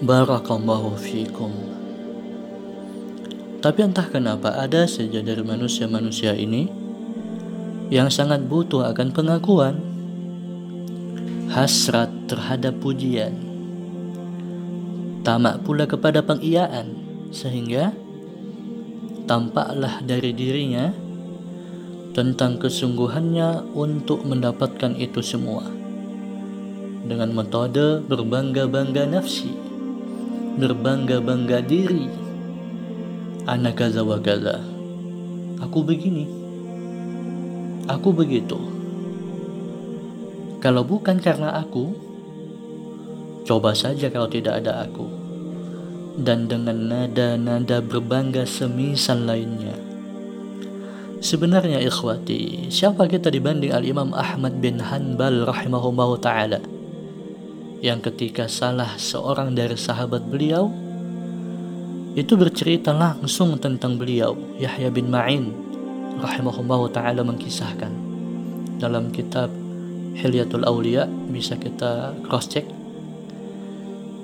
Barakallahu fikum. Tapi entah kenapa ada saja dari manusia-manusia ini yang sangat butuh akan pengakuan, hasrat terhadap pujian, tamak pula kepada pengiyaan, sehingga tampaklah dari dirinya tentang kesungguhannya untuk mendapatkan itu semua dengan metode berbangga-bangga nafsi berbangga-bangga diri. Anak gaza wa gaza aku begini. Aku begitu. Kalau bukan karena aku coba saja kalau tidak ada aku. Dan dengan nada-nada berbangga semisal lainnya. Sebenarnya ikhwati siapa kita dibanding al-imam Ahmad bin Hanbal rahimahullah ta'ala yang ketika salah seorang dari sahabat beliau itu bercerita langsung tentang beliau Yahya bin Ma'in rahimahullah taala mengkisahkan. Dalam kitab Hilyatul Aulia bisa kita cross check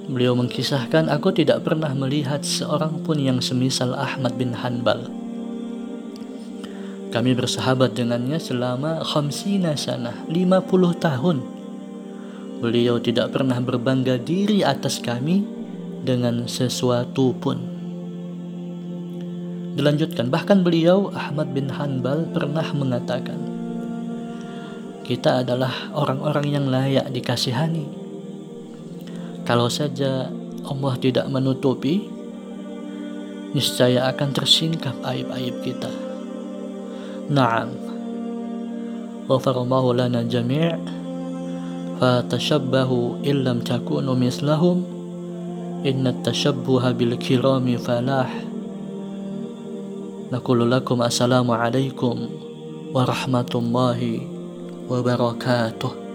beliau mengkisahkan aku tidak pernah melihat seorang pun yang semisal Ahmad bin Hanbal. Kami bersahabat dengannya selama khamsina sana 50 tahun Beliau tidak pernah berbangga diri atas kami dengan sesuatu pun. Dilanjutkan, bahkan beliau Ahmad bin Hanbal pernah mengatakan, kita adalah orang-orang yang layak dikasihani. Kalau saja Allah tidak menutupi, niscaya akan tersingkap aib-aib kita. Naam. Ghafarallahu lana jami' فَتَشَبَّهُ إِن لَّمْ تَكُونُوا مِثْلَهُمْ إِنَّ التَّشَبُّهَ بِالْكِرَامِ فَلَاحٌ نقول لكم السلام عليكم ورحمة الله وبركاته